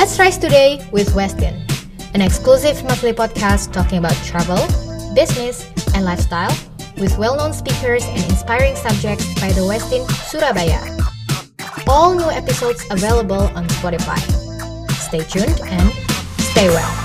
Let's Rise Today with Westin, an exclusive monthly podcast talking about travel, business, and lifestyle with well-known speakers and inspiring subjects by the Westin Surabaya. All new episodes available on Spotify. Stay tuned and stay well.